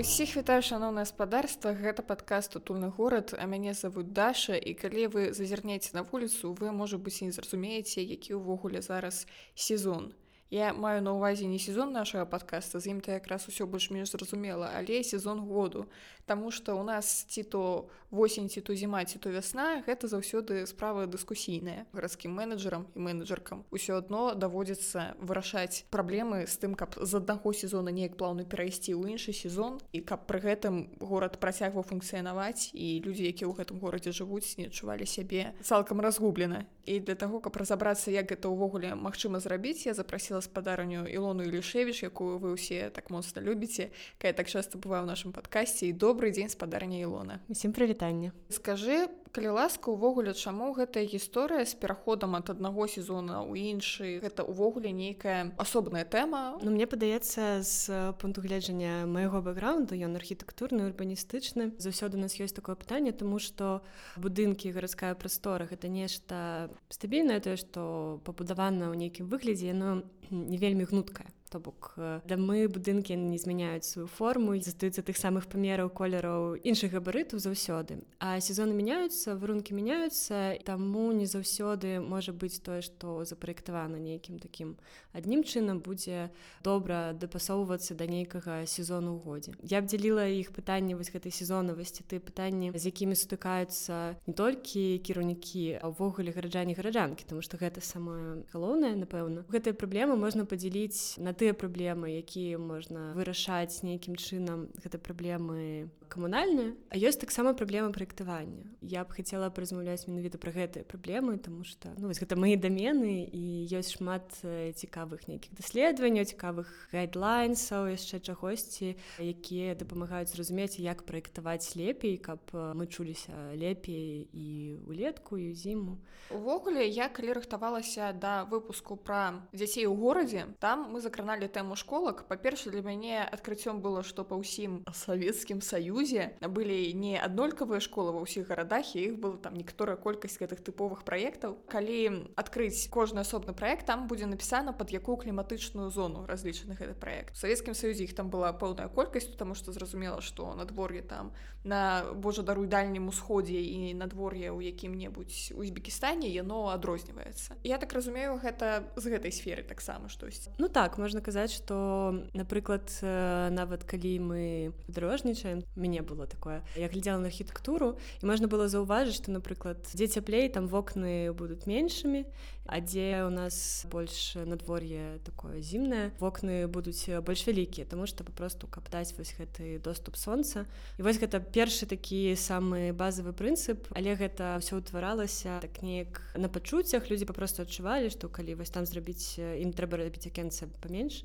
Усіх вітаю шаноўна гаспадарства гэта падкаст утульны горад а мяне завуць даша. І калі вы зазірнеце на вуліцу вы можа быць не зразумееце які ўвогуле зараз сезон. Я маю на ўвазе не сезон нашага подкаста з ім то якраз усё больш-менш зразумела але сезон году Таму што у нас ці то восень ці то зіма ці то вясна гэта заўсёды справа дыскусійная гарадскім менеджерам і менеджеркам усё адно даводзіцца вырашаць праблемы з тым каб з аднаго сезона неяк плаўна перайсці ў іншы сезон і каб пры гэтым горад працягваў функцыянаваць і людзі якія ў гэтым горадзе жывуць не адчувалі сябе цалкам разгублена. І для таго каб разабрацца як гэта ўвогуле магчыма зрабіць я запрасіла гаспадарню Ілону Ілішевіч, якую вы ўсе так моцна любіце, кая так часто бывае ў нашым падкасці і добрый дзень спадарня Ілона. Усім прывітанне. Скажы, калі ласка увогуле чаму гэтая гісторыя з пераходам ад аднаго сезона ў іншы гэта ўвогуле нейкая асобная тэма Ну мне падаецца з пункту гледжання майго бэкграунду ён архітэктурны урбаністычны заўсёды у нас ёсць такое пытанне тому что будынкі гарадская прастора гэта нешта стабільнае тое што пабудавана ў нейкім выглядзе яно не вельмі гнуткае то бок дамы будынкі не змяняюць сваю форму і застаюцца тых самых памераў колераў іншых габарытаў заўсёды а сезоны мяняюцца варункі мяняюцца таму не заўсёды можа быць тое што запраектавана нейкім такім адным чынам будзе добра дапасоўвацца да нейкага сезону ў годзе я б дзяліла іх пытанне вось гэтай сезонавасці ты пытанні з якімі сутыкаюцца не толькі кіраўнікі а ўвогуле гараджане гараджанкі тому что гэта самае галоўнае напэўна. Гэтыя праблемы можна падзяліць на тыя праблемы якія можна вырашаць нейкім чынам гэта праблемы камунальныя а ёсць таксама праблема праектавання я б хацела б размаўляць менавіта пра гэтыя праблемы тому что ну вось гэта мои дамены і ёсць шмат цікавых нейкіх даследаванняў цікавых гайдлайнсаў яшчэ чагосьці якія дапамагаюць зразумець як праектаваць лепей каб мы чуліся лепей і улетку і зіму. Увогуле я калі рыхтавалася да выпуску пра дзяцей у горадзе там мы закраналі тэму школак. Па-перша для мяне адкрыццём было што па ўсім савецкім саюзе былі не аднолькавыя школы ва ўсіх гарадах і іх было там некаторая колькасць гэтых тыповых праектаў калі адкрыць кожны асобны праект там будзе напісана под якую кліматычную зону разлічаны гэты проект. Савецкім саюзе іх там была пэўная колькасць тому што зразумела што надвор'е там на божа даруй дальнім усходзе і надвор'е ў якім-небудзь узбекістане яно адрозніваецца я так разумею гэта з гэтай сферы таксама штось. Ну так можна казаць что напрыклад нават калі мы падарожнічаем мяне было такое. Я глядзела на архітэктуру і можна было заўважыць что напрыклад дзе цяплей там вокны будуць меншымі а дзе у нас больш надвор'е такое зімнае вокны будуць больш вялікія тому что папросту каб даць вось гэты доступ сонца і вось гэта першы такі самы базавы прынцып. Але гэта все ўтваралася так неяк на пачуццях. Людзі папросту адчувалі што калі вось там зрабіць ім трэба рабіць акенца паменш менш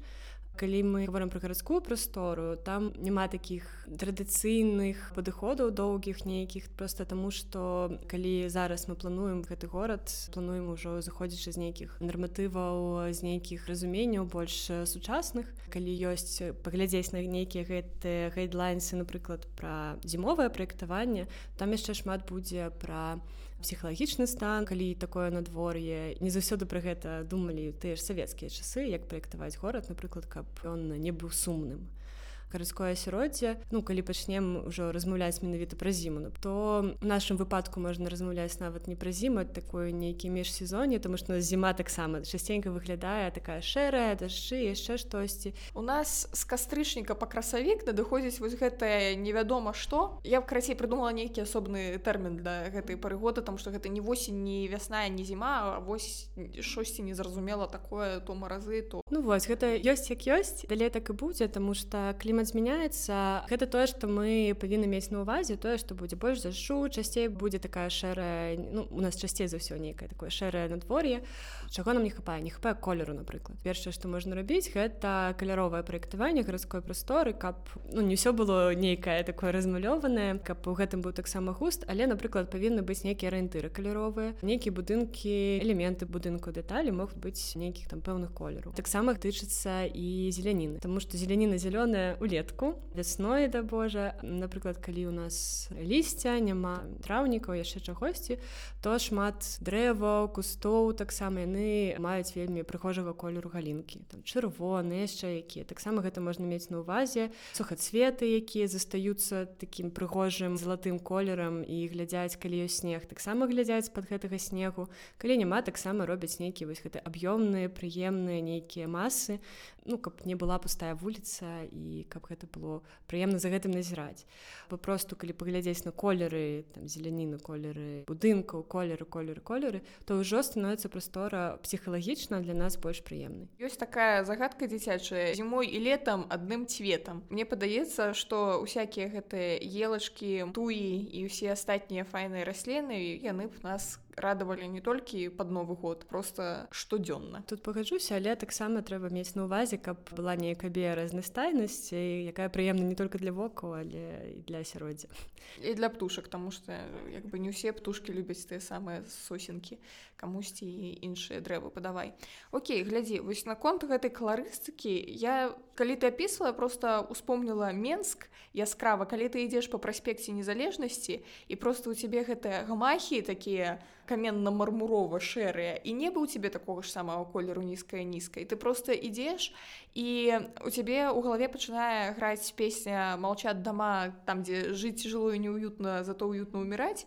калі мы говорим про гарадскую прастору там няма таких традыцыйных падыходаў доўгіх нейкіх просто таму что калі зараз мы плануем гэты горад плануем ужо заходзячы з нейкіх нарматываў з нейкіх разуменняў больш сучасных калі ёсць паглядзець на нейкія гэтыя гайдлайнсы напрыклад пра зімовае праектаванне там яшчэ шмат будзе пра псіхалагічны стан калі такое надвор'е. Не заўсёды пра гэта думалі тыя ж савецкія часы як праектаваць горад напрыклад каб ён не быў сумным гарадское асяроддзе ну калі пачнем ужо размаўляць менавіта пра зіму ну, то в нашым выпадку можна размаўляць нават не пра зіму такое нейкі міжсезоне тому что зіма таксама часценька выглядае такая шэрая дажджы яшчэ штосьці. У нас з кастрычніка па красавік надыходзіць вось гэтае невядома што. Я б карацей прыдумала нейкі асобны тэрмін для гэтай пары года там што гэта не восень не вясная не зіма вось шосьці незразумела такое то маразы то ну вось гэта ёсць як ёсць далей так і будзе тому что клімат клімат змяняецца гэта тое што мы павінны мець на увазе тое што будзе больш зашу часцей будзе такая шэрая ну, у нас часцей за ўсё нейкае такое шэрае надвор'е чаго нам не хапае не хапае колеру напрыклад першае што можна рабіць гэта каляровае праектаванне гарадской прасторы каб ну не ўсё было нейкае такое размалёванае каб у гэтым быў таксама густ але напрыклад павінны быць нейкія арыентыры каляровыя нейкія будынкі элементы будынку дэталі могуць быць нейкіх там пэўных колераў таксама тычыцца і зеляніны Таму што зеляніна зялёная улетку. Вясной да Божа напрыклад калі у нас лісця няма траўнікаў яшчэ чагосьці то шмат дрэва кустоў таксама яны маюць вельмі прыхожага колеру галінкі. Там чырвоны яшчэ якія. Таксама гэта можна мець на ўвазе. Сухацветы якія застаюцца такім прыгожым залатым колерам і глядзяць калі ёсць снег таксама глядзяць под гэтага снегу. Калі няма таксама робяць нейкія вось гэты аб'ёмныя прыемныя нейкія масы ну каб не была пустая вуліца і каб гэта было прыемна за гэтым назіраць. Папросту калі паглядзець на колеры там зеляніны колеры будынкаў колеры колеры колеры то ўжо становіцца прастора псіхалагічна для нас больш прыемнай. Ёсць такая загадка дзіцячая. Зімой і летом адным цветам. Мне падаецца что усякія гэтыя елачкі туі і ўсе астатнія файныя расліны яны б нас радавалі не толькі под новы год просто штодзённа тут пагаджуся але таксама трэба мець на увазе каб была нейкая бе разнастайнасці якая прыемна не только для вокаў але і для асяроддзя. І для птушак тому что як бы не ўсе птушки любяць тыя самыя сосенкі камусьці іншыя дрэвы падавай. Окей глядзі вось наконт гэтай каларыстыкі я калі ты опісвала просто успомніла менск яскрава калі ты ідзеш по праспекце незалежнасці і просто у цябе гэтыя гамахі такія каменна-мармурова шэрыя і не быў цябе такога ж самого колеру нізкая нізкай ты просто ідзеш і у цябе у галаве пачынае граць песня молчат дома там дзе жыць жыло і неуютна зато уютно умираць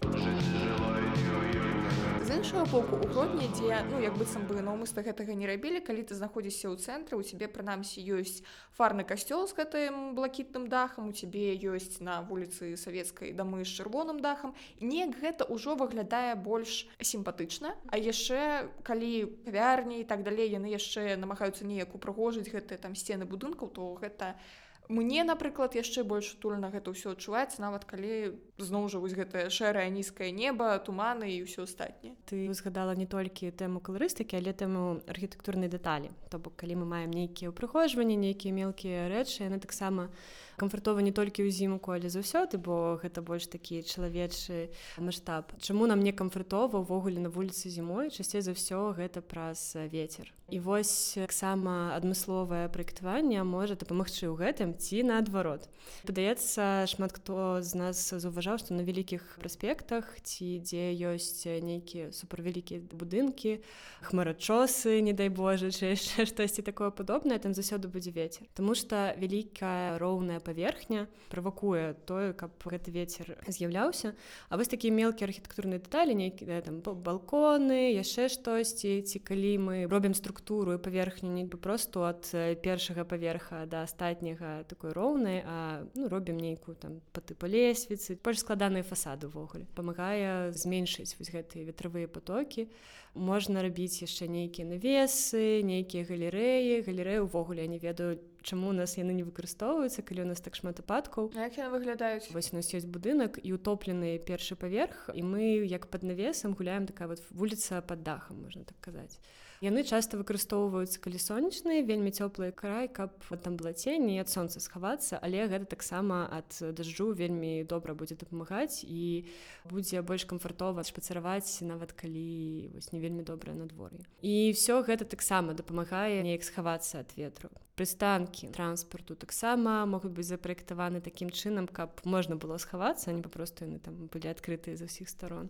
з іншага боку у гродні дзе ну як быццам бы наўмыста гэтага не рабілі калі ты знаходзішся ў цэнтры у цябе прынамсі ёсць фарны касцёл з гэтым блакітным дахам у цябе ёсць на вуліцы савецкай дамы з чырвоным дахам. Неяк гэта ўжо выглядае больш сімпатычна. А яшчэ калі кавярні і так далей яны яшчэ намагаюцца неяк упрыгожыць гэтыя там сцены будынкаў то гэта не мне напрыклад яшчэ больш утульна гэта ўсё адчуваецца нават калі зноў жа вось гэтае шэрае нізкае неба туманы і ўсё астатняе. Ты узгадала не толькі тэму каларыстыкі але тэму архітэктурнай дэталі. То бок калі мы маем нейкія ўпрыгожванні нейкія мелкія рэчы яны таксама камфортова не толькі ўзімку але заўсёды бо гэта больш такі чалавечы маштаб. Чаму нам не камфортова ўвогуле на вуліцы зімой? Часцей за ўсё гэта праз ветер і вось таксама адмысловае праектаванне можа дапамагчы ў гэтым ці наадварот. Падаецца шмат хто з нас заўважаў што на вялікіх праспектах ці дзе ёсць нейкія суправялікія будынкі хмарачосы не дай Божа чи яшчэ штосьці такое падобнае там заўсёды будзе вецер. Таму што вялікая роўная паверхня правакуе тое каб гэты вецер з'яўляўся. А вось такія мелкія архітэктурныя дэталі нейкія там балконы яшчэ штосьці ці калі мы робім структуру і паверхню не бы просто ад першага паверха да астатняга такой роўнай а ну робім нейкую там па тыпу лесвіцы больш складаныя фасады ўвогуле памагае зменшыць вось гэтыя ветравыя потокі. Можна рабіць яшчэ нейкія навесы нейкія галерэі. Галерэі ўвогуле не ведаю чаму у нас яны не выкарыстоўваюцца калі у нас так шмат ападкаў выглядаюць? Вось у нас ёсць будынак і утоплены першы паверх і мы як пад навесам гуляем такая вот вуліца под дахам можна так казаць яны часта выкарыстоўваюцца калі сонечныя вельмі цёплыя край каб там была цень не ад сонца схавацца але гэта таксама ад дажджу вельмі добра будзе дапамагаць і будзе больш камфортова шпацараваць нават калі вось не вельмі добрае надвор'е і все гэта таксама дапамагае неяк схавацца ад ветру прыстанкі транспарту таксама могуць быць запраектаваны такім чынам каб можна было схавацца не папросту яны там былі адкрытыя з усіх сторон.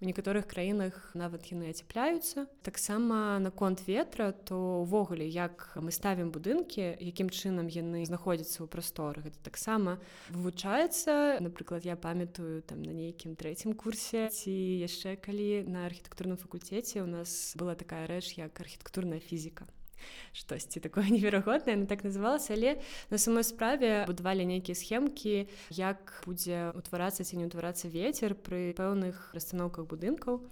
У некаторых краінах нават яны ацяпляюцца таксама наконт ветра то увогуле як мы ставім будынкі якім чынам яны знаходзяцца ў прасторы гэта таксама вывучаецца напрыклад я памятаю там на нейкім трэцім курсе ці яшчэ калі на архітэктурным факультэце у нас была такая рэч як архітэктурная фізіка штосьці такое неверагоднае ну, так называлася але на самой справе будавалі нейкія схемкі як будзе утварацца ці не ўтварацца ветер пры пэўных расстаноўках будынкаў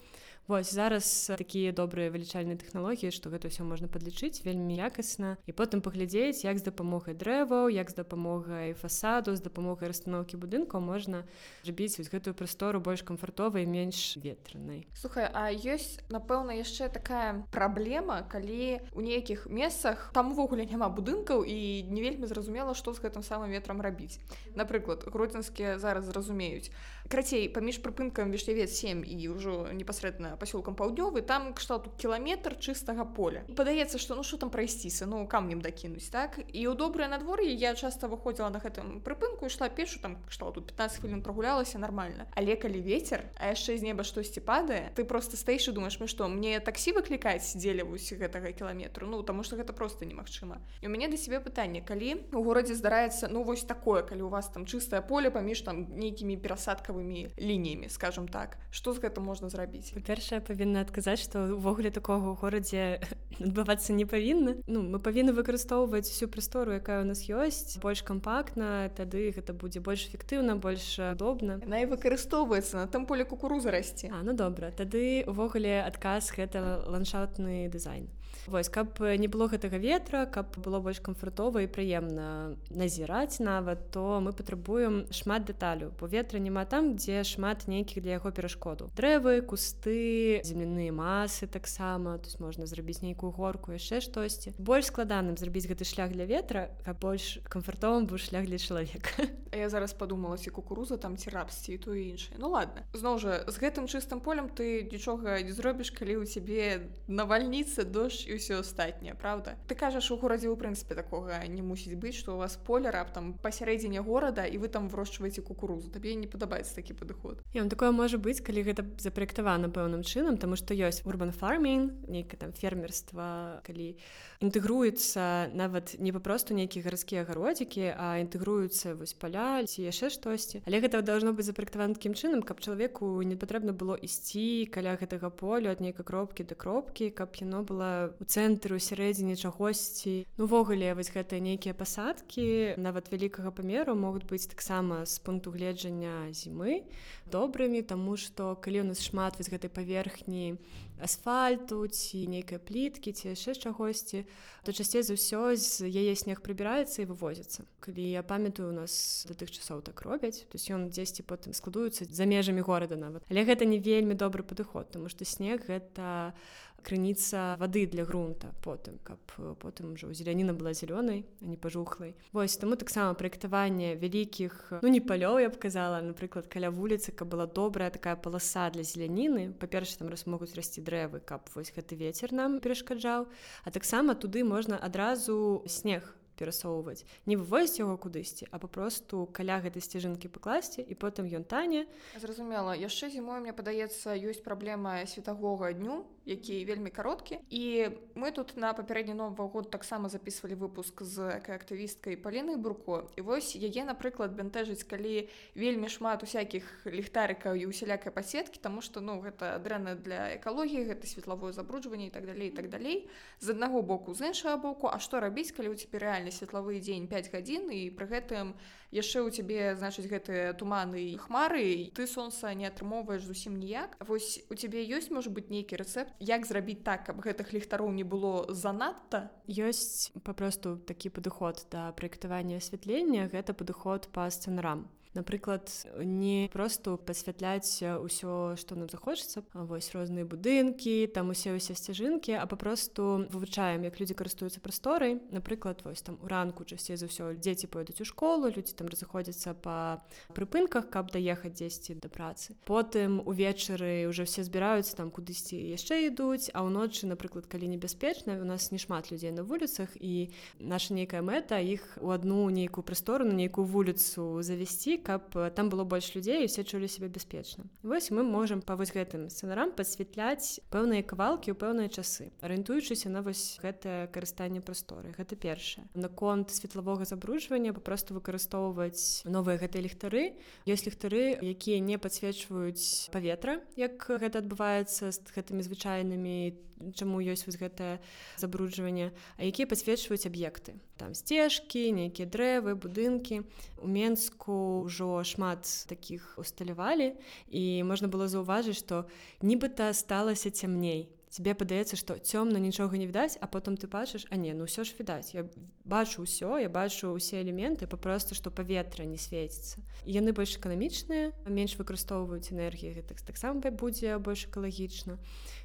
Вось зараз такія добрыя вылічальныя тэхналогіі, што гэта ўсё можна падлічыць вельмі якасна і потым паглядзець, як з дапамогай дрэваў, як з дапамогай фасаду, з дапамогай расстаноўкі будынкаў можна зрабіць вось гэтую прастору больш камфортовай, менш ветранай. Слухай, а ёсць, напэўна, яшчэ такая праблема, калі у нейкіх месцах там увогуле няма будынкаў і не вельмі зразумела, што з гэтым самым ветрам рабіць. Напрыклад, гродзенскія зараз зразумеюць. Крацей, паміж прыпынкам вішлявец 7 і ўжо непасрэдна пасёлкам паўднёвы там кшталту кіламетр чыстага поля. Падаецца што ну що там прайсціся ну камнем дакінуць так? І ў добрае надвор'е я часта выходзіла на гэтым прыпынку ішла пешу там кштал тут 15 хвілін прогулялася нормально але калі ветер а яшчэ з неба штосьці падае ты просто стаіш і думаешь мы што мне таксі выклікаць дзелявусь гэтага кіламетру? Ну тому что гэта просто немагчыма. І у мяне да себе пытанне калі у горадзе здараецца ну вось такое калі у вас там чыстае поле паміж там нейкімі перасадкавымі лініямі скажем так что з гэтым можна зрабіць па-першае павінна адказаць што увогуле такога ў горадзе адбывацца не павінна. Ну мы павінны выкарыстоўваць всю прастору якая у нас ёсць больш кампактна тады гэта будзе больш эфектыўна больш удобна. На і выкарыстоўваецца на там поле кукуруза расце. А ну добра тады увогуле адказ гэта ландшафтны дызайн Вось каб не было гэтага ветра, каб было больш камфортова і прыемна назіраць нават, то мы патрабуем шмат дэталю. Бо ветра няма там, дзе шмат нейкіх для яго перашкоду. Дрэвы, кусты, земляныя масы таксама, есть можна зрабіць нейкую горку яшчэ штосьці. Больш складаным зрабіць гэты шлях для ветра, каб больш камфортовым быў шлях для чалавека. Я зараз падумала ці кукуруза там ці рабсці і то іншае. Ну ладно. Зноў жа з гэтым чыстым полем ты нічога не зробіш, калі ў цябе навальніца дождж і ўсё астатняе правда ты кажаш у горадзе ў прынцыпе такога не мусіць быць што у вас поле раптам пасярэдзіне горада і вы там вырошчваеце кукурузу табе не падабаецца такі падыход Я такое можа быць калі гэта запраектавана пэўным чынам таму што ёсць урбан фармін нейкае там фермерства калі інтэгруецца нават не папросту нейкія гарадскія агародзікі а інтэгруюцца вось паля ці яшчэ штосьці але гэта должно быць запраектавана такім чынам каб чалавеку не патрэбна было ісці каля гэтага полю ад нейкай кропкі да кропкі каб яно было у цэнтры у сярэдзіне чагосьці. Увогуле ну, вось гэта нейкія пасадкі нават вялікага памеру могуць быць таксама з пункту гледжання зімы добрымі таму што калі у нас шмат вось гэтай паверхні асфальту ці нейкай пліткі ці яшчэ чагосьці то часцей за ўсё з яе снег прыбіраецца і вывозіцца. Калі я памятаю у нас да тых часоў так робяць то есть ён дзесьці потым складуецца за межамі горада нават. Але гэта не вельмі добры падыход тому што снег гэта у крыніца вады для грунта потым каб потым ужо зеляніна была зялёнай а не пажухлай вось таму таксама праектаванне вялікіх ну не палёў я б казала напрыклад каля вуліцы каб была добрая такая паласа для зеляніны па-перша там раз могуць расці дрэвы каб вось гэты вецер нам перашкаджаў а таксама туды можна адразу снег перасоўваць. Не вывозіць яго кудысьці а папросту каля гэтай сцяжынкі пакласці і потым ён тане. Зразумела. Яшчэ зімой мне падаецца ёсць праблема светагога дню які вельмі кароткі. І мы тут на папярэдні новы год таксама записывалі выпуск з актывісткай паліны бурко. І вось яе напрыклад бянтэжыць калі вельмі шмат усякіх ліхтарыкаў і усялякай пасеткі тому что ну гэта дрэнна для экалогіі гэта светлавое забруджванне і так далей так далей. З аднаго боку з іншага боку А што рабіць калі у цябе рэальны светлавы дзень 5 гадзін і пры гэтым яшчэ ў цябе значыць гэтыя туманы і хмары ты сонца не атрымоўваеш зусім ніяк. Вось у цябе ёсць можа быть нейкі рэцэпт як зрабіць так каб гэтых ліхтароў не было занадта? Ёсць папросту такі падыход да праектавання асвятлення гэта падыход па сцэнарам напрыклад не просто пасвятляць ўсё што нам захочацца вось розныя будынкі там усе ўсе сцяжынкі а папросту вывучаем як людзі карыстуюцца прасторай напрыклад вось там у ранку часцей за ўсё дзеці пойдуць у школу людзі там разыходзяцца па прыпынках каб даехаць дзесьці да працы потым увечары уже все збіраюцца там кудысьці яшчэ ідуць а ўночы напрыклад калі небяспечна у нас не шмат людзей на вуліцах і наша нейкая мэта іх у адну нейкую прастору на нейкую вуліцу завесці каб там было больш людзей і все чулі себе бяспечна вось мы можемм па вось гэтым сцэнарам падсвятляць пэўныя кавалкі ў пэўныя часы арыентуючыся на вось гэтае карыстанне прасторы гэта першае наконт светлавога забруджвання папросту выкарыстоўваць новыя гэтыя ліхтары ёсць ліхтары якія не падсвечваюць паветра як гэта адбываецца з гэтымі звычайнымі чаму ёсць вось гэтае забруджванне а якія падсвечваюць аб'екты там сцежкі нейкія дрэвы будынкі у менску ўжо шмат такіх усталявалі і можна было заўважыць што нібыта сталася цямней. Тебе падаецца што цёмна нічога не відаць а потом ты бачыш а не ну ўсё ж відаць я бачу ўсё я бачу ўсе элементы папросту што паветра не свеціцца яны больш эканамічныя менш выкарыстоўваюць энергіі гэтых таксама будзе больш экалагічна.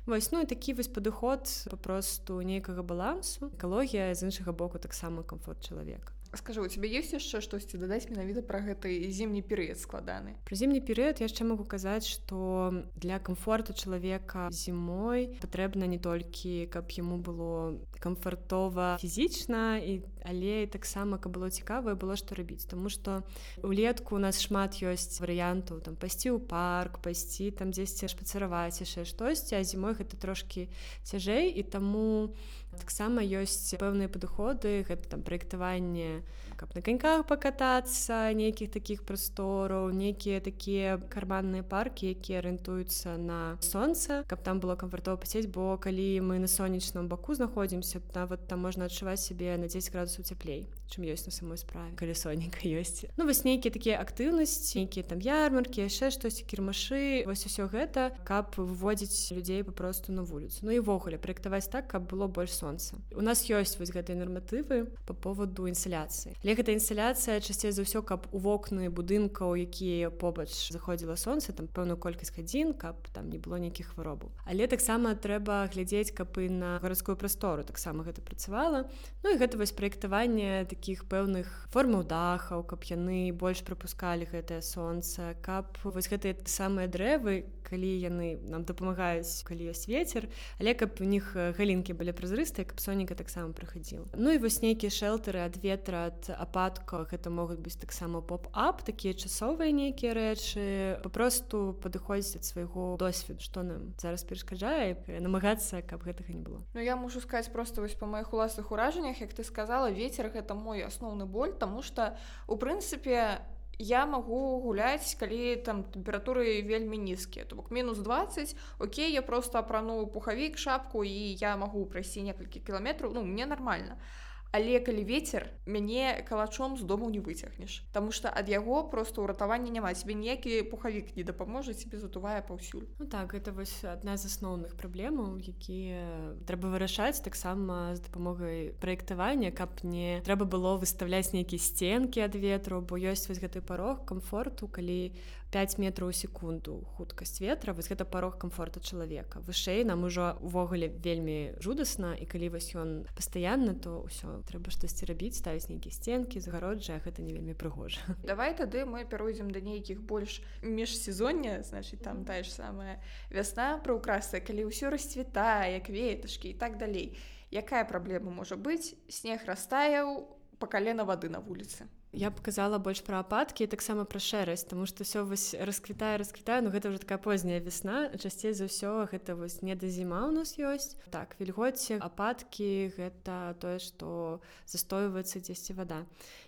Вось ну і такі вось падыход папросту нейкага балансу. Экалогія з іншага боку таксама комфорт чалавека скажи у тебе ёсць яшчэ штосьці дадаць менавіта пра гэты зімні перыяд складаны про зімні перыяд яшчэ могу казаць что для комфорту чалавека зімой патрэбна не толькі каб яму было камфартова фізічна і але таксама каб было цікавае было што рабіць тому что улетку у нас шмат ёсць варыянтаў там пайсці ў парк пайсці там дзесьці шпацараваць яшчэ штосьці а зімой гэта трошки цяжэй і таму таксама ёсць пэўныя падыходы гэта там праектаванне каб на каньках пакатацца нейкіх такіх прастораў нейкія такія карманныя паркі якія арыентуюцца на сонца каб там было камфортова пасець бо калі мы на сонечным баку знаходзімся нават там можна адчуваць сябе на 10 градусаў цяплей чым ёсць на самой справе. Калі сонейка ёсць ну вось нейкія такія актыўнасці нейкія там ярмаркі яшчэ штосьці кірмашы вось усё гэта каб выводзіць людзей папросту на вуліцу Ну і ввогуле праектаваць так каб было больш сонца у нас ёсць вось гэтыя нарматывы по поводу інсаляцыі але гэта інсаляцыя часцей за ўсё каб у вокны будынкаў якія побач заходзіла сонца там пэўную колькасць гадзін каб там не было нейкіх хваробаў але таксама трэба глядзець каб і на гарадскую прастору таксама гэта працавала. Ну і гэта вось праектаванне таких пэўных формаў дахаў каб яны больш прапускалі гэтае сонца каб вось гэтыя самыя дрэвы калі яны нам дапамагаюць калі ёсць ветер але каб у них галінкі былі празрыстыя каб сонейка таксама прыхадзіл Ну і вось нейкія шэлтары ад ветра ад ападках гэта могуць быць таксама поп-ап такія часовыя нейкія рэчы папросту падыходзіць ад свайго досведу што нам зараз перашкаджае намагацца каб гэтага не было. Ну я мушу сказаць просто вось па маіх уласных уражаннях як ты сказала ветер гэта мой асноўны боль тому что у прынцыпе я магу гуляць калі там тэмпературы вельмі нізкія то бок мінус 20 Окей я просто апрану пухавік шапку і я магу прайсці некалькі кіламетраў ну мне нормально. а але калі ветер мяне калачом з дому не выцягнеш Таму что ад яго просто ўратавання няма себе ніякі пухавік не дапаможа тебе затувае паўсюль Ну так это вось адна з асноўных праблемаў якія трэба вырашаць таксама з дапамогай праектавання каб не трэба было выставляць нейкія сценкі ад ветру бо ёсць вось гэты парог комфорту калі 5 метраў у секунду хуткасць ветра вось гэта парог комфорта чалавека. Вышэй нам ужо увогуле вельмі жудасна і калі вось ён пастаянна то ўсё трэба штосьці рабіць ставіць нейкія сценкі загароджа гэта не вельмі прыгожа. Давай тады мы перайдзем да нейкіх больш міжсезоння значит там тая ж самая вясна пра ўкраса калі ўсё расцвітае як веташкі і так далей. Якая праблема можа быць? Снег растаяў па калена вады на вуліцы Я показала больш пра ападкі таксама пра шэрасць тому что все вось расквітае расквітае Ну гэта уже такая позняя весна часцей за ўсё гэта вось не да зіма у нас ёсць так вільгоце ападкі гэта тое што застойваецца дзесьці вода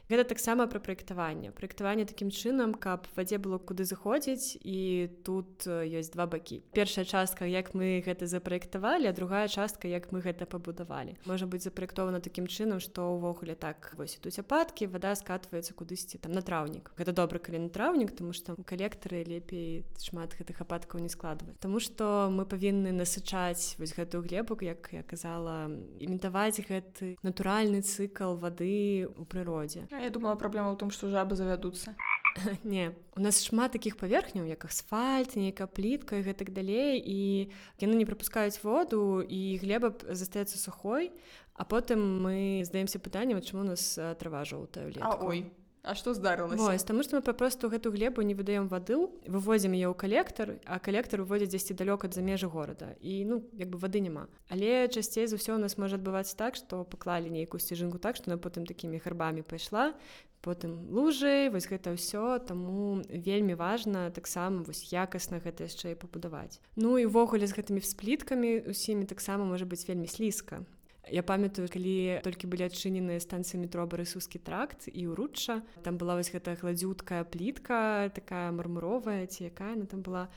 гэта таксама пра праектаванне. Праектаванне такім чынам каб вадзе было куды заходзіць і тут ёсць два бакі. Першая частка як мы гэта запраектавалі а другая частка як мы гэта пабудавалі. Можа быць запраектована такім чынам што ўвогуле так вось тут ападкі вода скатваецца кудысьці там на траўнік. Гэта добра калі на траўнік тому что калектары лепей шмат гэтых ападкаў не складваць Таму что мы павінны насычаць вось гэтую глебу як я казала імітаваць гэты натуральны цыкл вады у прыродзе Я думала праблема ў том што жабы завядуцца не у нас шмат таких паверхняў як асфальт нейкая плітка і гэтак далей і яны не прапускаюць воду і глеба застаецца сухой а потым мы здаемся пытаннем чаму у нас трава жоўтая ой А што здарылася таму што мы папросту гэту глебу не выдаем вады вывозім яе ў калектар а калектар уводзіць дзесьці далёка за межы горада і ну як бы вады няма але часцей за ўсё у нас можа адбывацца так што паклалі нейкую сцяжынку так што на потым такімі гарбамі пайшла потым лужай вось гэта ўсё таму вельмі важна таксама вось якасна гэта яшчэ і пабудаваць Ну і ўвогуле з гэтымі вспліткамі усімі таксама можа быць вельмі слізка Я памятаю, калі толькі былі адчыненыя станцыі метро барысускі тракт і ўручча. Там была вось гэтая хладзюткая плітка, такая мармуровая ці якая она там была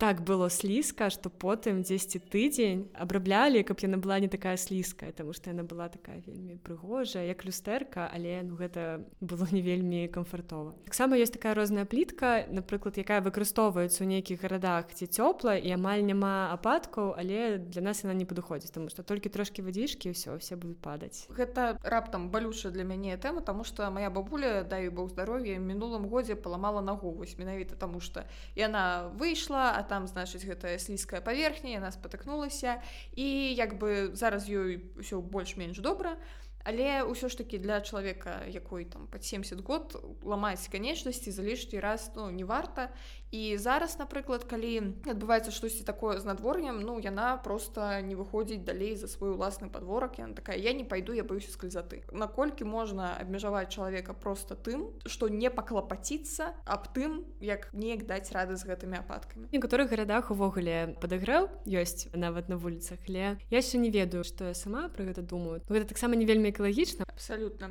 так было слізка что потым 10 тыдзень абраблялі каб яна была не такая слізкая тому что яна была такая вельмі прыгожая як люстэрка але ну гэта было не вельмі камфортова таксама есть такая розная плітка напрыклад якая выкарыстоўваецца ў нейкіх гарадах ці цёпла і амаль няма ападкаў але для нас яна не падыходзіць тому что толькі трошки вадзішкі ўсё все будуць падаць. Гэта раптам балюша для мяне тэма тому что моя бабуля даю бог здароўя мінулым годзе паламала нагу вось менавіта тому что яна выйшла а там значыць гэтая слізкая паверхня яна спатыкнулася і як бы зараз ёй ўсё больш-менш добра але ўсё ж таки для чалавека якой там под 70 год ламаць канечнасці за лішні раз ну не варта і зараз напрыклад калі адбываецца штосьці такое з надвор'ем ну яна просто не выходзіць далей за свой уласны подворак яна такая я не пойду я боюся скользаты наколькі можна абмежаваць чалавека просто тым что не паклапаціцца аб тым як неяк даць рады з гэтымі ападкамі некаторых гарадах увогуле падагрэў ёсць нават на вуліцах але я яшчэ не ведаю што я сама про гэта думаю. Гэта таксама не вельмі экалагічна. Абсалютна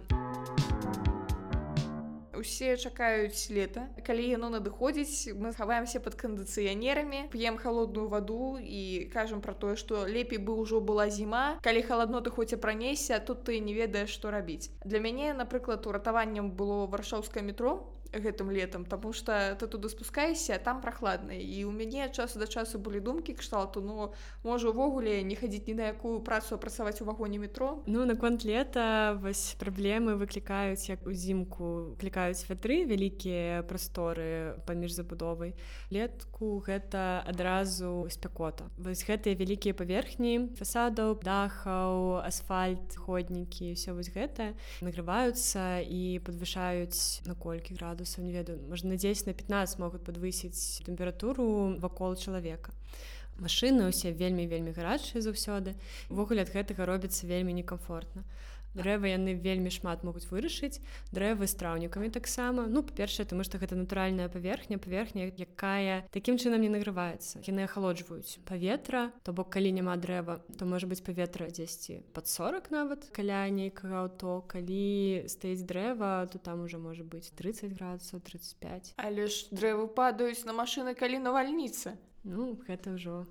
усе чакаюць лета. Калі яно надыходзіць мы хаваемся под кандыцыянерамі п'ем холодную ваду і кажам про тое что лепей бы ўжо была зіма. Калі халадно ты хоць і пранесся тут ты не ведаеш што рабіць. Для мяне напрыклад уратаваннем было варшаўскае метро гэтым летом тому что ты туды спускайся там прохладна і у мяне часу да часу былі думкі кшталту но можа увогуле не хадзіць ні на якую працу працаваць у вагоне метро. Ну наконт лета вось праблемы выклікаюць як узімку клікаюць вятры вялікія прасторы паміж забудовай. Летку гэта адразу спякота. Вось гэтыя вялікія паверхні фасадаў дахаў асфальт ходнікі все вось гэта нагрываюцца і падвышаюць наколькі градус градусаў не ведаю можна на 10 на 15 могуць падвысіць тэмпературу вакол чалавека машыны ўсе вельмі вельмі гарачыя заўсёды увогуле ад гэтага робіцца вельмі некамфортна дрэвы яны вельмі шмат могуць вырашыць дрэвы з траўнікамі таксама. Ну па-першае тому што гэта натуральная паверхня паверхня якая такім чынам не награваецца яны ахалоджваюць паветра то бок калі няма дрэва то можа быць паветра дзесьці под 40 нават каля нейкага аўто. Калі стаіць дрэва то там уже можа быць 30 градусаў 35 але ж дрэвы падаюць на машыны калі навальніца ну гэта ўжо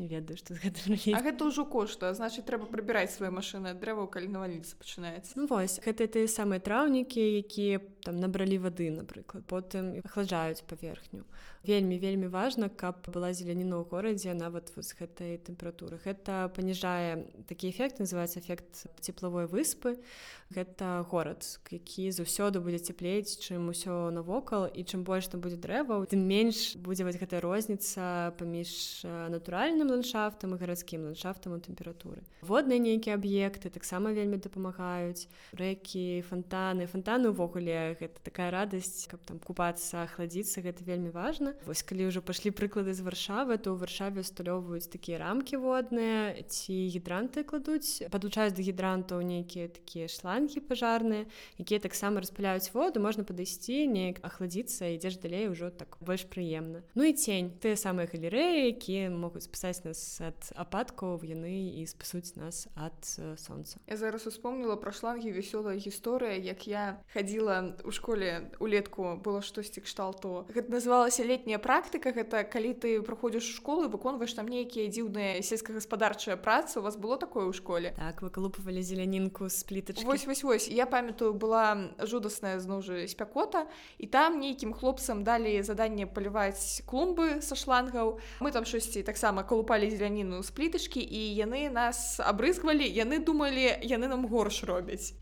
не ведаю што гэта гэта ўжо кошта значит трэба прыбіраць свае машыны дрэваў калі навальніца пачынаецца ну, вось гэта тыя самыя траўнікі якія там набралі вады напрыклад потым ахлажаюць паверхню вельмі вельмі важна каб была зеляніна ў горадзе нават з гэтай тэмпературы. Гэта паніжае такі эфект называется эфект цеплавой выспы. Гэта горад які заўсёды будзе цяплець чым усё навокал і чым больш там будзе дрэваў тым менш будзе вось гэтая розніца паміж натуральным ландшафтам і гарадскім ландшафтам у тэмпературы. Водныя нейкія аб'екты таксама вельмі дапамагаюць рэкі фонтаны фонтаны ўвогуле гэта такая радасць каб там купацца хладзіцца гэта вельмі важна. Вось калі ўжо пашлі прыклады з варшавы то ў варшаве усталёўваюць такія рамкі водныя ці гідранты кладуць. Падлучаюць да гідрантаў нейкія такія шлангі пажарныя якія таксама распыляюць воду можна падысці неяк ахладзіцца ідзеш далей ужо так больш прыемна. Ну і цень. Тыя самыя галерэі якія могуць спасаць спасаць нас ад ападкаў яны і спасуць нас ад сонца я зараз успомніла пра шлангі вясёлая гісторыя як я хадзіла у школе улетку было штосьці кшталту гэта называлася летняя практыка гэта калі ты праходзіш школы выконваеш там нейкія дзіўныя сельскагаспадарчая праца у вас было такое ў школе? Так выкалупвалі зелянінку з плітачкі вось вось вось. Я памятаю была жудасная зноў жа спякота і там нейкім хлопцам далі заданне паліваць клумбы са шлангаў. Мы там штосьці таксама колупа пакупалі зеляніну з плітачкі і яны нас абрызгвалі яны думалі яны нам горш робяць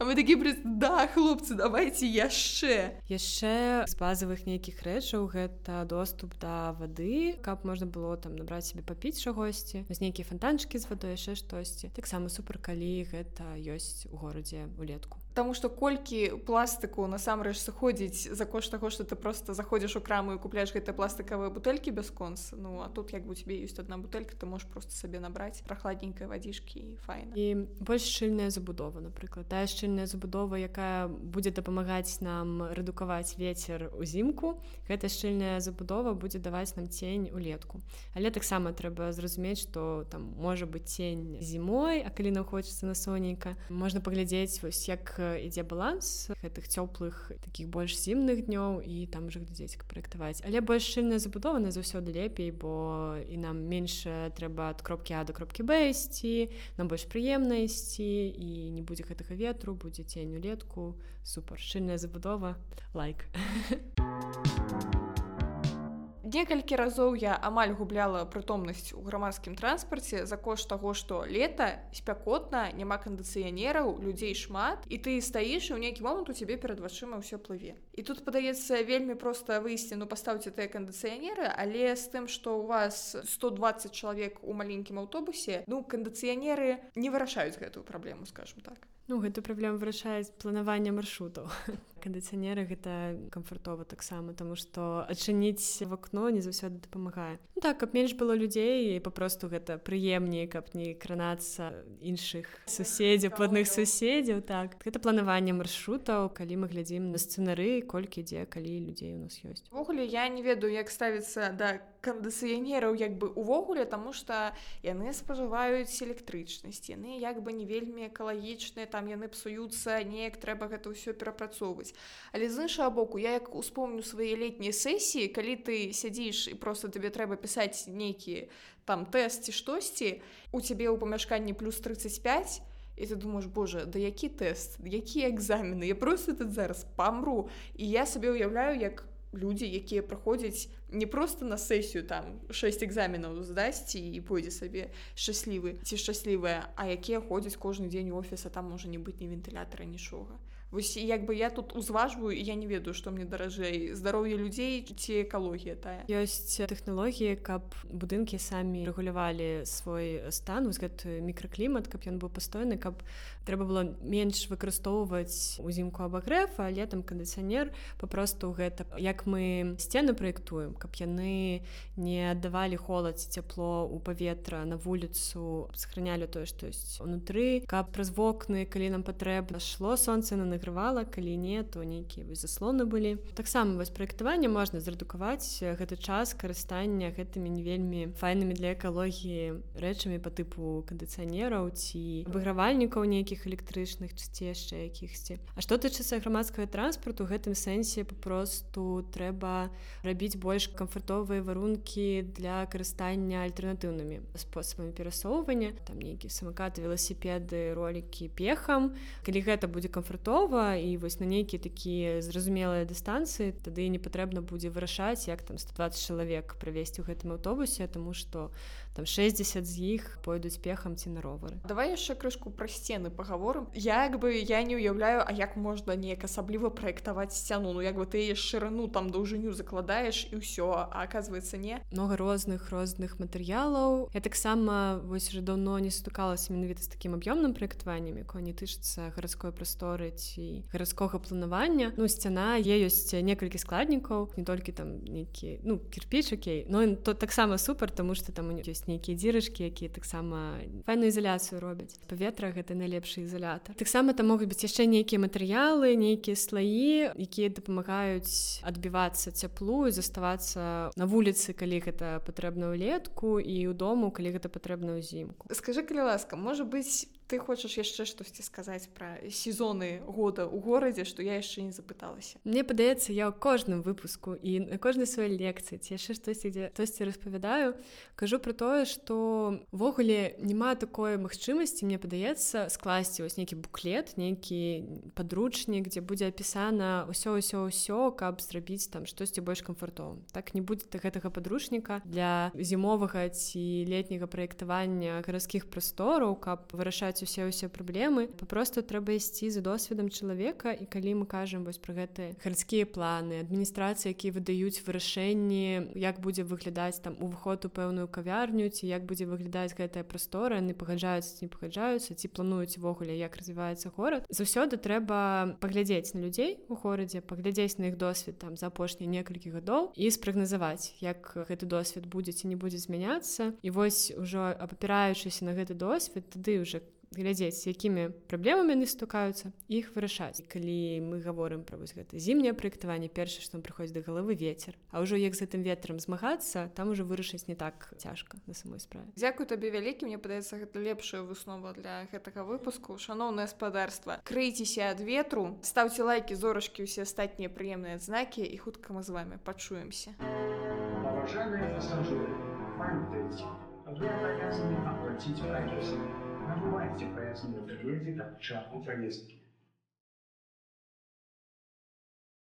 а мы такі пры да хлопцы давайте яшчэ яшчэ з базавых нейкіх рэчаў гэта доступ да вады каб можна было там набраць себе папіць чагосьці з нейкія фонтанчыкі з вадой яшчэ штосьці таксама супер калі гэта ёсць у горадзе улетку Таму што колькі пластыку насамрэч сыходзіць за кошт таго, што ты просто заходзіш у краму і купляеш гэтыя пластыкавыя бутэлькі бясконц. Ну а тут як бы тебе ёсць одна бутэлька, ты можаш просто сабе набраць прахладненькай вадзіжкі і файн. І больш шчыльная забудова, напрыклад, тая шчыльная забудова, якая будзе дапамагаць нам рэдукаваць вецер узімку. Гэта шчыльная забудова будзе даваць нам цень улетку. Але таксама трэба зразумець, што там можа быць цень зімой, а калі нам хочацца на сонейка, можна паглядзець вось як ідзе баланс гэтых цёплых таких больш зімных днёў і там уже глядзець праектаваць але больш шчыльная забудована заўсёды лепей бо і нам менш трэба ад кропкі а до кропкі б ісці нам больш прыемна ісці і не будзе гэтага ветру будзе цень улетку. Супер. Шчыльная забудова. Лайк. like. некалькі разоў я амаль губляла прытомнасць у грамадскім транспарце за кошт таго што лета спякотна няма кандыцыянераў людзей шмат і ты стаіш і ў нейкі момант у цябе перад вачыма ўсё плыве і тут падаецца вельмі проста выйсці ну пастаўце тыя кандыцыянеры але з тым што у вас 120 чалавек у маленькім аўтобусе ну кандыцыянеры не вырашаюць гэтую праблему скажем так. Ну гэту праблему вырашаюць планаванне маршрутаў кандыцыянеры гэта камфортова таксама тому что адчыніць в окно не заўсёды дапамагае так каб менш было людзей і папросту гэта прыемней каб не кранацца іншых суседзяў платных суседзяў так. Гэта планаванне маршрутаў калі мы глядзім на сцэнары колькі дзе калі людзей у нас ёсць. Увогуле я не ведаю як ставіцца да кандыцыянераў як бы увогуле тому что яны спажываюць электрычнасць яны як бы не вельмі экалагічныя там яны псуюцца неяк трэба гэта ўсё перапрацоўваць але з іншага боку я як успомню свае летнія сесіі калі ты сядзіш і просто табе трэба пісаць нейкі там тэст ці штосьці у цябе ў памяшканні плюс 35 і ты думаешь Боже да які тэст якія экзамены я просто тут зараз памру і я сабе ўяўляю як людзі якія праходзяць не просто на сесію там 6 экзаменаў здасьці і пойдзе сабе шчаслівы ці шчаслівыя а якія ходзяць кожны дзень офіса там можа не быць ні вентылятара нічога Вось як бы я тут узважваю я не ведаю што мне даражэй здароўе людзей ці экалогія тая. Ёсць тэхналогіі каб будынкі самі рэгулявалі свой стан гэты мікраклімат каб ён быў пастойны каб трэба было менш выкарыстоўваць узімку абагрэф а летом кандыцыянер папросту гэта. Як мы сцены праектуем каб яны не аддавалі холад цяпло у паветра на вуліцу сохранялі тое што ёсць унутры каб праз вокны калі нам патрэбна шло сонца на награвала калі не то нейкія вось заслоны былі таксама вось праектаванне можна зрадукаваць гэты час карыстання гэтымі не вельмі файнымі для экалогіі рэчамі по тыпу кандыцыянераў ці выгравальнікаў нейкіх электрычных ці яшчэ якіхсьці А што тычыцца грамадскага транспарту гэтым сэнсе папросту трэба рабіць больш камфортовыя варункі для карыстання альтэрнатыўнымі спосабамі перасоўвання там нейкія самакаты веласіпеды ролікі пехам. Калі гэта будзе камфортова дастаткова і вось на нейкія такія зразумелыя дыстанцыі тады не патрэбна будзе вырашаць як там 120 чалавек правесці ў гэтым аўтобусе тому что там 60 з іх пойдуць пехам ці на ровары. Давай яшчэ крышку пра сцены паговорым. Як бы я не ўяўляю А як можна неяк асабліва праектаваць сцяну. Ну як бы ты шырыну там даўжыню закладаеш і ўсё оказывается не. Много розных розных матэрыялаў. Я таксама вось уже давно не стукалася менавіта з такім аб'ёмным праектаваннем якое не тычыцца гарадской прасторы ці гарадскога планавання. Ну сцяна е ёсць некалькі складнікаў не толькі там нейкі ну кірпічакей но то таксама супер тому что там у ёсць ёсць нейкія дзірачкі якія таксама файную ізаляцыю робяць паветра гэта найлепшы ізалятар таксама там могуць быць яшчэ нейкія матэрыялы нейкія слаі якія дапамагаюць адбівацца цяплу і заставацца на вуліцы калі гэта патрэбна ўлетку і ў дому калі гэта патрэбна ўзімку скажи калі ласка можа быць ты хочаш яшчэ штосьці сказаць пра сезоны года ў горадзе што я яшчэ не запыталася Мне падаецца я ў кожным выпуску і на кожнай сваёй лекцыі ці яшчэ штосьці дзе хтосьці распавядаю кажу про тое што ввогуле няма такой магчымасці мне падаецца скласці вось нейкі буклет нейкі падручнік дзе будзе апісана ўсё ўсё ўсё каб зрабіць там штосьці больш камфортовым так не будзе гэтага падручніка для зімовага ці летняга праектавання гарадскіх прастораў каб вырашаць вырашаць усе ўсе праблемы папросту трэба ісці за досведам чалавека і калі мы кажам вось пра гэтыя гарадскія планы адміністрацыі якія выдаюць вырашэнні як будзе выглядаць там уваход у пэўную кавярню ці як будзе выглядаць гэтая прастора яны пагаджаюцца не пагаджаюцца ці плануюць увогуле як развіваецца горад заўсёды трэба паглядзець на людзей у горадзе паглядзець на іх досвед там за апошнія некалькі гадоў і спрагназаваць як гэты досвед будзе ці не будзе змяняцца. І вось ужо апапіраючыся на гэты досвед тады уже глядзець якімі праблемамі яны стукаюцца іх вырашаць. Калі мы гаворым пра вось гэта зімняе праектаванне перша што прыходзіць да галавы ветер А ўжо як з гэтым ветрам змагацца там уже вырашыць не так цяжка на самой справе. Дзякуй табе вялікі мне падаецца гэта лепшая выснова для гэтага выпуску. Шаноўнае спадарства крыйцеся ад ветру ставце лайки зорачкі усе астатнія прыемныя адзнакі і хутка мы з вами пачуемся. Вы обязаны оплатить проезд. Набывайте поездные билеты от участной поездки.